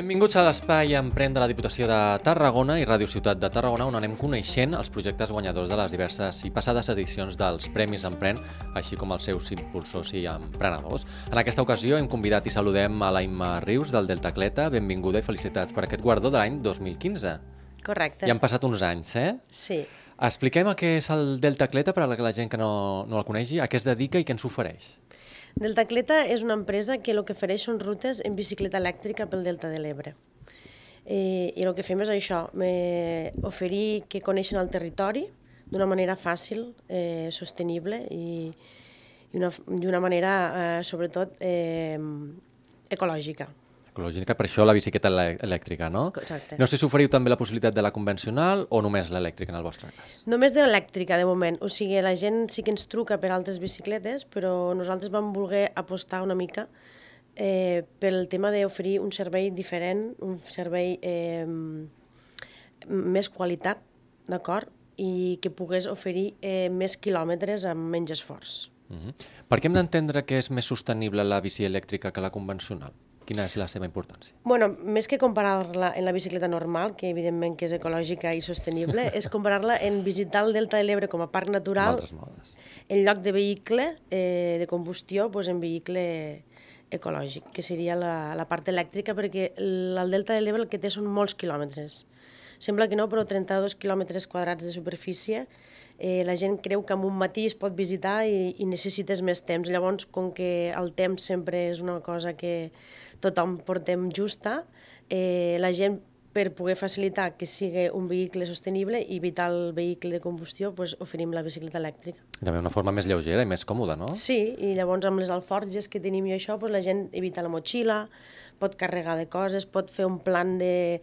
Benvinguts a l'espai Emprèn de la Diputació de Tarragona i Ràdio Ciutat de Tarragona, on anem coneixent els projectes guanyadors de les diverses i passades edicions dels Premis Emprèn, així com els seus impulsors i emprenedors. En aquesta ocasió hem convidat i saludem a la Imma Rius del Delta Cleta. Benvinguda i felicitats per aquest guardó de l'any 2015. Correcte. Ja han passat uns anys, eh? Sí. Expliquem a què és el Delta Cleta per a la gent que no, no el coneixi, a què es dedica i què ens ofereix. Delta Cleta és una empresa que el que ofereix són rutes en bicicleta elèctrica pel Delta de l'Ebre. Eh, I el que fem és això, eh, oferir que coneixen el territori d'una manera fàcil, eh, sostenible i, i, una, una manera, eh, sobretot, eh, ecològica. Ecològica, per això la bicicleta elèctrica, no? Exacte. No sé si oferiu també la possibilitat de la convencional o només l'elèctrica en el vostre cas. Només de l'elèctrica, de moment. O sigui, la gent sí que ens truca per altres bicicletes, però nosaltres vam voler apostar una mica eh, pel tema d'oferir un servei diferent, un servei eh, més qualitat, d'acord? i que pogués oferir eh, més quilòmetres amb menys esforç. Uh -huh. Per què hem d'entendre que és més sostenible la bici elèctrica que la convencional? Quina és la seva importància? Bueno, més que comparar-la en la bicicleta normal, que evidentment que és ecològica i sostenible, és comparar-la en visitar el Delta de l'Ebre com a parc natural modes. en lloc de vehicle eh, de combustió, doncs en vehicle ecològic, que seria la, la part elèctrica, perquè el, el Delta de l'Ebre el que té són molts quilòmetres. Sembla que no, però 32 quilòmetres quadrats de superfície eh, la gent creu que en un matí es pot visitar i, i necessites més temps. Llavors, com que el temps sempre és una cosa que tothom portem justa, eh, la gent per poder facilitar que sigui un vehicle sostenible i evitar el vehicle de combustió, pues, oferim la bicicleta elèctrica. També una forma més lleugera i més còmoda, no? Sí, i llavors amb les alforges que tenim i això, pues, la gent evita la motxilla, pot carregar de coses, pot fer un plan de,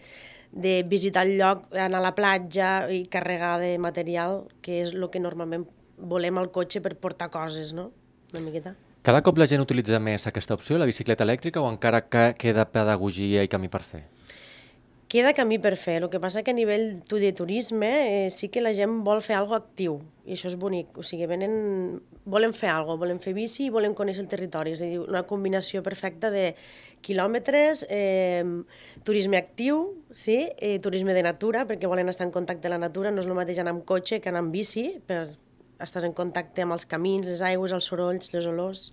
de visitar el lloc, anar a la platja i carregar de material, que és el que normalment volem al cotxe per portar coses, no? Una miqueta. Cada cop la gent utilitza més aquesta opció, la bicicleta elèctrica, o encara que queda pedagogia i camí per fer? Queda camí per fer. El que passa que a nivell de turisme eh, sí que la gent vol fer alguna actiu i això és bonic. O sigui, venen, volen fer alguna volen fer bici i volen conèixer el territori. És a dir, una combinació perfecta de quilòmetres, eh, turisme actiu, sí? eh, turisme de natura, perquè volen estar en contacte amb la natura. No és el mateix anar amb cotxe que anar amb bici, per, estàs en contacte amb els camins, les aigües, els sorolls, les olors.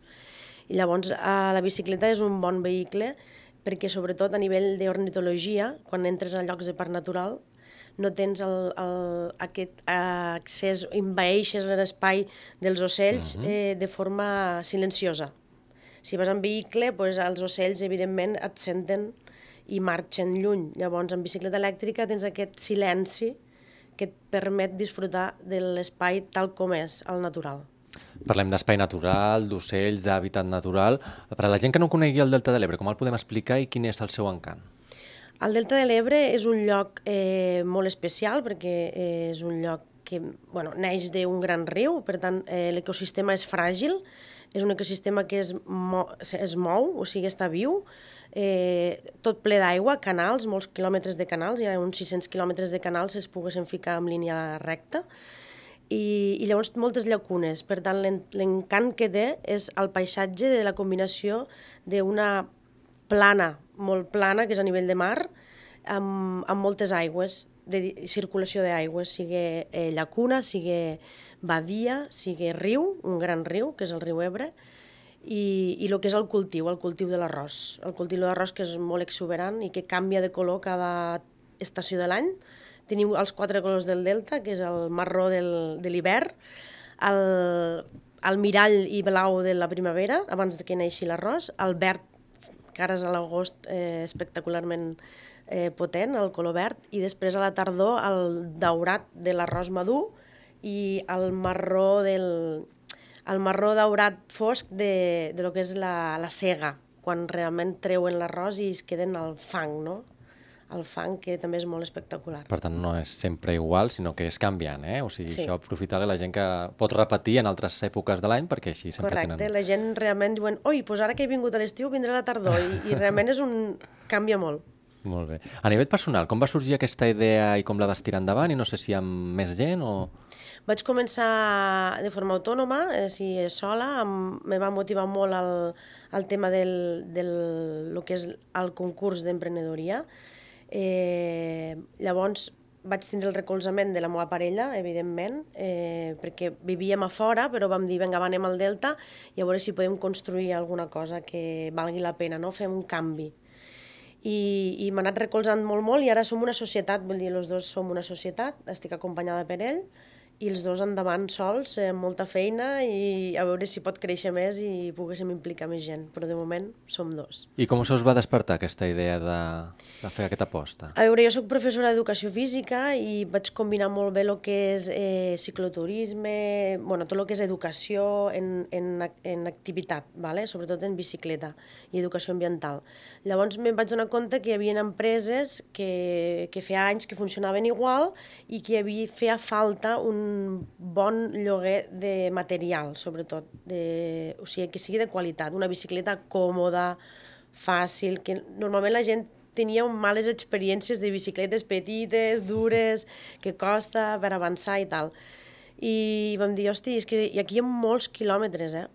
I llavors eh, la bicicleta és un bon vehicle perquè sobretot a nivell d'ornitologia, quan entres a llocs de parc natural, no tens el, el, aquest accés, envaeixes l'espai dels ocells uh -huh. eh, de forma silenciosa. Si vas en vehicle, doncs els ocells evidentment et senten i marxen lluny. Llavors, en bicicleta elèctrica tens aquest silenci que et permet disfrutar de l'espai tal com és, el natural. Parlem d'espai natural, d'ocells, d'hàbitat natural. Per a la gent que no conegui el Delta de l'Ebre, com el podem explicar i quin és el seu encant? El Delta de l'Ebre és un lloc eh, molt especial perquè eh, és un lloc que bueno, neix d'un gran riu, per tant eh, l'ecosistema és fràgil, és un ecosistema que es, mo es mou, o sigui, està viu, eh, tot ple d'aigua, canals, molts quilòmetres de canals, hi ha uns 600 quilòmetres de canals que es poguessin ficar en línia recta, i, i llavors moltes llacunes. Per tant, l'encant que té és el paisatge de la combinació d'una plana, molt plana, que és a nivell de mar, amb, amb moltes aigües, de circulació d'aigües, sigui eh, llacuna, sigui badia, sigui riu, un gran riu, que és el riu Ebre, i, i el que és el cultiu, el cultiu de l'arròs. El cultiu de l'arròs que és molt exuberant i que canvia de color cada estació de l'any, Tenim els quatre colors del delta, que és el marró del, de l'hivern, el, el mirall i blau de la primavera, abans que neixi l'arròs, el verd, que ara és a l'agost eh, espectacularment eh, potent, el color verd, i després a la tardor el daurat de l'arròs madur i el marró del el marró daurat fosc de, de lo que és la, la cega, quan realment treuen l'arròs i es queden al fang, no? El fang, que també és molt espectacular. Per tant, no és sempre igual, sinó que és canviant, eh? O sigui, Sí. això aprofitar la gent que pot repetir en altres èpoques de l'any, perquè així sempre Correcte, tenen... la gent realment diuen oi, doncs ara que he vingut a l'estiu vindrà a la tardor, i, i realment és un... canvia molt. Molt bé. A nivell personal, com va sorgir aquesta idea i com la vas tirar endavant? I no sé si amb més gent o... Vaig començar de forma autònoma, eh, si sola, em, me va motivar molt el, el tema del, del lo que és el concurs d'emprenedoria. Eh, llavors vaig tindre el recolzament de la meva parella, evidentment, eh, perquè vivíem a fora, però vam dir, vinga, va, anem al Delta i a veure si podem construir alguna cosa que valgui la pena, no? fem un canvi. I, i m'ha anat recolzant molt, molt, i ara som una societat, vull dir, els dos som una societat, estic acompanyada per ell, i els dos endavant sols, eh, amb molta feina i a veure si pot créixer més i poguéssim implicar més gent, però de moment som dos. I com se us va despertar aquesta idea de, de fer aquesta aposta? A veure, jo sóc professora d'educació física i vaig combinar molt bé el que és eh, cicloturisme, bueno, tot el que és educació en, en, en activitat, vale? sobretot en bicicleta i educació ambiental. Llavors me'n vaig donar compte que hi havia empreses que, que feia anys que funcionaven igual i que hi havia, feia falta un bon lloguer de material, sobretot, de, o sigui, que sigui de qualitat, una bicicleta còmoda, fàcil, que normalment la gent tenia males experiències de bicicletes petites, dures, que costa per avançar i tal. I vam dir, hosti, és que aquí hi ha molts quilòmetres, eh?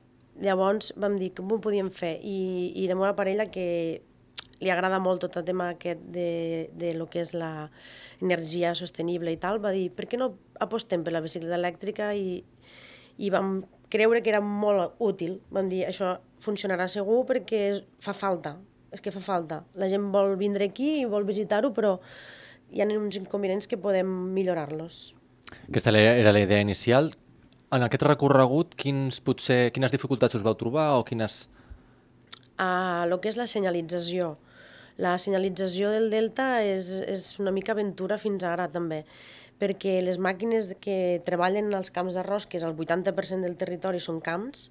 Llavors vam dir, com ho podíem fer? I, i la meva parella, que li agrada molt tot el tema aquest de, de lo que és l'energia sostenible i tal, va dir, per què no apostem per la bicicleta elèctrica i, i vam creure que era molt útil. Vam dir, això funcionarà segur perquè fa falta, és que fa falta. La gent vol vindre aquí i vol visitar-ho, però hi ha uns inconvenients que podem millorar-los. Aquesta era la idea inicial. En aquest recorregut, quins, potser, quines dificultats us vau trobar o quines... Uh, el que és la senyalització. La senyalització del delta és, és una mica aventura fins ara també, perquè les màquines que treballen als camps d'arròs, que és el 80% del territori són camps,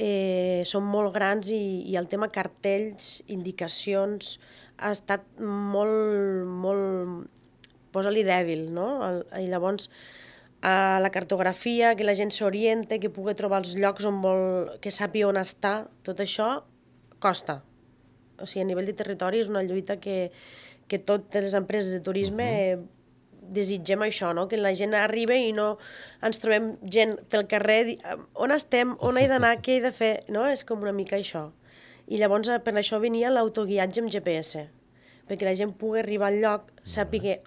eh, són molt grans i, i el tema cartells, indicacions, ha estat molt, molt, posa-li dèbil, no? I llavors, a la cartografia, que la gent s'oriente, que pugui trobar els llocs on vol, que sàpiga on està, tot això costa o sigui, a nivell de territori és una lluita que, que totes les empreses de turisme uh -huh. desitgem això, no? que la gent arriba i no ens trobem gent pel carrer, on estem, on he d'anar, què he de fer, no? És com una mica això. I llavors per això venia l'autoguiatge amb GPS, perquè la gent pugui arribar al lloc, sàpiga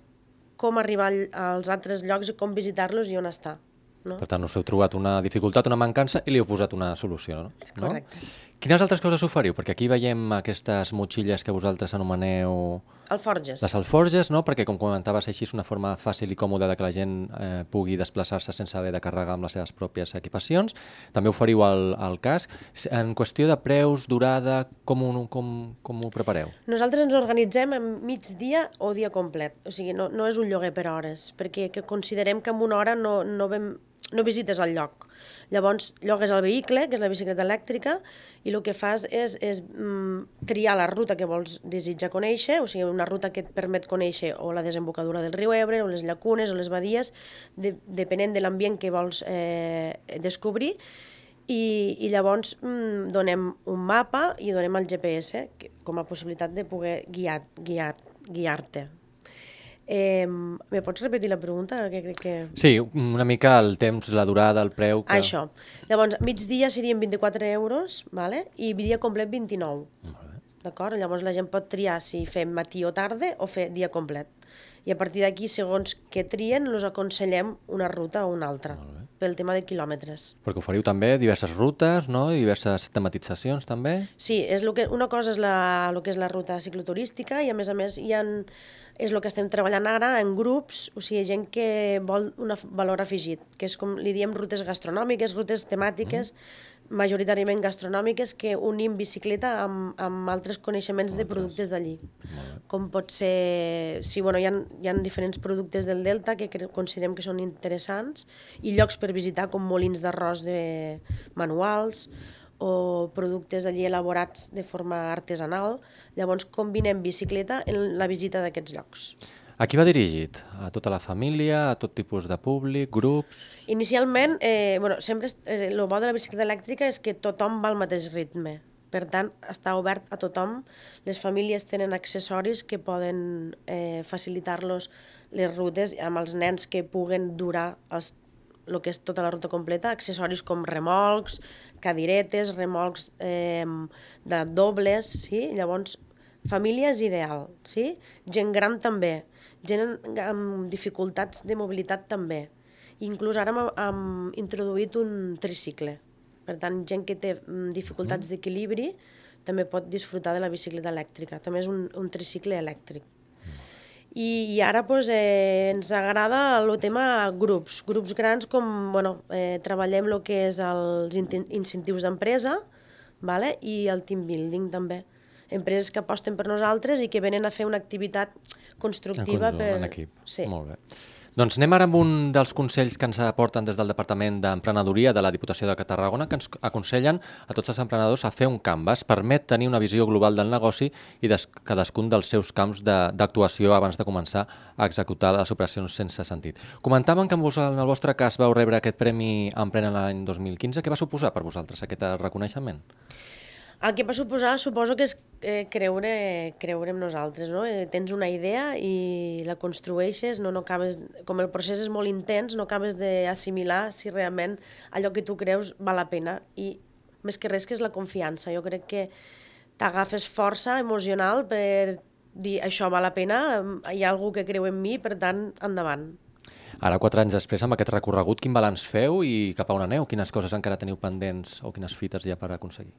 com arribar als altres llocs i com visitar-los i on està. No? Per tant, us heu trobat una dificultat, una mancança i li heu posat una solució. No? Correcte. Quines altres coses oferiu? Perquè aquí veiem aquestes motxilles que vosaltres anomeneu... Alforges. Les alforges, no? Perquè, com comentaves, així és una forma fàcil i còmoda de que la gent eh, pugui desplaçar-se sense haver de carregar amb les seves pròpies equipacions. També oferiu el, el casc. En qüestió de preus, durada, com ho, com, com ho prepareu? Nosaltres ens organitzem en migdia o dia complet. O sigui, no, no és un lloguer per hores, perquè que considerem que en una hora no, no, vam, no visites el lloc. Llavors, llogues el vehicle, que és la bicicleta elèctrica, i el que fas és, és mm, triar la ruta que vols desitjar conèixer, o sigui, una ruta que et permet conèixer o la desembocadura del riu Ebre, o les llacunes, o les badies, de, depenent de l'ambient que vols eh, descobrir, i, i llavors mm, donem un mapa i donem el GPS com a possibilitat de poder guiar-te. Guiar, guiar Eh, me pots repetir la pregunta? Que crec que... Sí, una mica el temps, la durada, el preu... Que... Això. Llavors, migdia serien 24 euros, vale? i dia complet 29. D'acord? Llavors la gent pot triar si fem matí o tarda o fer dia complet. I a partir d'aquí, segons que trien, els aconsellem una ruta o una altra, pel tema de quilòmetres. Perquè oferiu també diverses rutes, no? I diverses tematitzacions també? Sí, és lo que, una cosa és la, lo que és la ruta cicloturística i a més a més hi ha és el que estem treballant ara en grups, o sigui, gent que vol un valor afegit, que és com li diem rutes gastronòmiques, rutes temàtiques, mm. majoritàriament gastronòmiques, que unim bicicleta amb, amb altres coneixements de productes d'allí. Com pot ser... Sí, bueno, hi ha, hi ha diferents productes del Delta que considerem que són interessants i llocs per visitar com molins d'arròs de manuals, o productes d'allí elaborats de forma artesanal. Llavors combinem bicicleta en la visita d'aquests llocs. A qui va dirigit? A tota la família, a tot tipus de públic, grups? Inicialment, eh, bueno, sempre el eh, bo de la bicicleta elèctrica és que tothom va al mateix ritme. Per tant, està obert a tothom. Les famílies tenen accessoris que poden eh, facilitar-los les rutes amb els nens que puguen durar els, el que és tota la ruta completa, accessoris com remolcs, cadiretes, remolcs eh, de dobles, sí? Llavors, família és ideal, sí? Gent gran també, gent amb dificultats de mobilitat també. Inclús ara hem, hem introduït un tricicle, per tant, gent que té mm, dificultats mm. d'equilibri també pot disfrutar de la bicicleta elèctrica. També és un, un tricicle elèctric. I, I ara pues, eh, ens agrada el tema grups, grups grans com, bueno, eh, treballem el que és els incentius d'empresa vale? i el team building també. Empreses que aposten per nosaltres i que venen a fer una activitat constructiva. En conjunt, per... en equip. Sí. Molt bé. Doncs anem ara amb un dels consells que ens aporten des del Departament d'Emprenedoria de la Diputació de Tarragona, que ens aconsellen a tots els emprenedors a fer un canvas. Permet tenir una visió global del negoci i de cadascun dels seus camps d'actuació abans de començar a executar les operacions sense sentit. Comentaven que vos, en el vostre cas vau rebre aquest Premi Emprena l'any 2015. Què va suposar per vosaltres aquest reconeixement? El que va suposar, suposo que és eh, creure, creure en nosaltres, no? Eh, tens una idea i la construeixes, no, no acabes, com el procés és molt intens, no acabes d'assimilar si realment allò que tu creus val la pena i més que res que és la confiança. Jo crec que t'agafes força emocional per dir això val la pena, hi ha algú que creu en mi, per tant, endavant. Ara, quatre anys després, amb aquest recorregut, quin balanç feu i cap a on aneu? Quines coses encara teniu pendents o quines fites hi ha per aconseguir?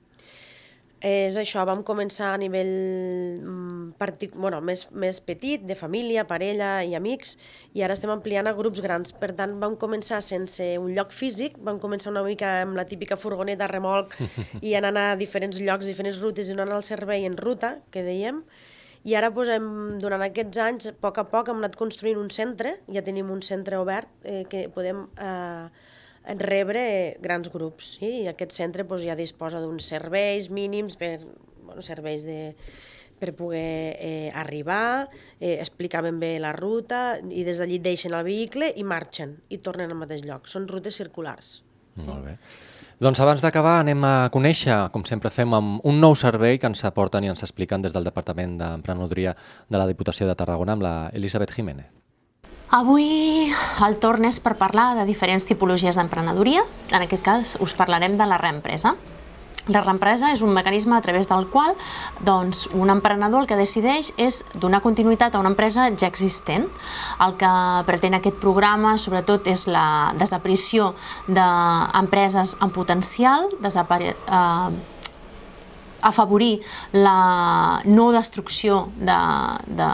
És això, vam començar a nivell mm, partic... bueno, més, més petit, de família, parella i amics, i ara estem ampliant a grups grans. Per tant, vam començar sense un lloc físic, vam començar una mica amb la típica furgoneta remolc i anant a diferents llocs, diferents rutes i donant el servei en ruta, que dèiem, i ara doncs, hem, durant aquests anys, a poc a poc, hem anat construint un centre, ja tenim un centre obert eh, que podem eh, rebre grans grups. Sí? I aquest centre doncs, ja disposa d'uns serveis mínims per bueno, serveis de, per poder eh, arribar, eh, explicar ben bé la ruta i des d'allí deixen el vehicle i marxen i tornen al mateix lloc. Són rutes circulars. Molt bé. Doncs abans d'acabar anem a conèixer, com sempre fem, amb un nou servei que ens aporten i ens expliquen des del Departament d'Emprenedoria de la Diputació de Tarragona amb la Elisabet Jiménez. Avui el torn és per parlar de diferents tipologies d'emprenedoria. En aquest cas us parlarem de la reempresa. La reempresa és un mecanisme a través del qual doncs, un emprenedor el que decideix és donar continuïtat a una empresa ja existent. El que pretén aquest programa sobretot és la desaparició d'empreses en potencial, desapare eh, afavorir la no destrucció de, de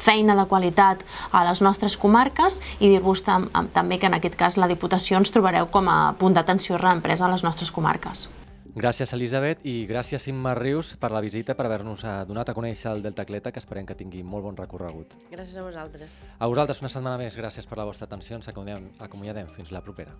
feina de qualitat a les nostres comarques i dir-vos tam també que en aquest cas la Diputació ens trobareu com a punt d'atenció reempresa a les nostres comarques. Gràcies, Elisabet, i gràcies, Imma Rius, per la visita, per haver-nos eh, donat a conèixer el Delta Cleta, que esperem que tingui molt bon recorregut. Gràcies a vosaltres. A vosaltres una setmana més, gràcies per la vostra atenció, ens acomiadem. Fins la propera.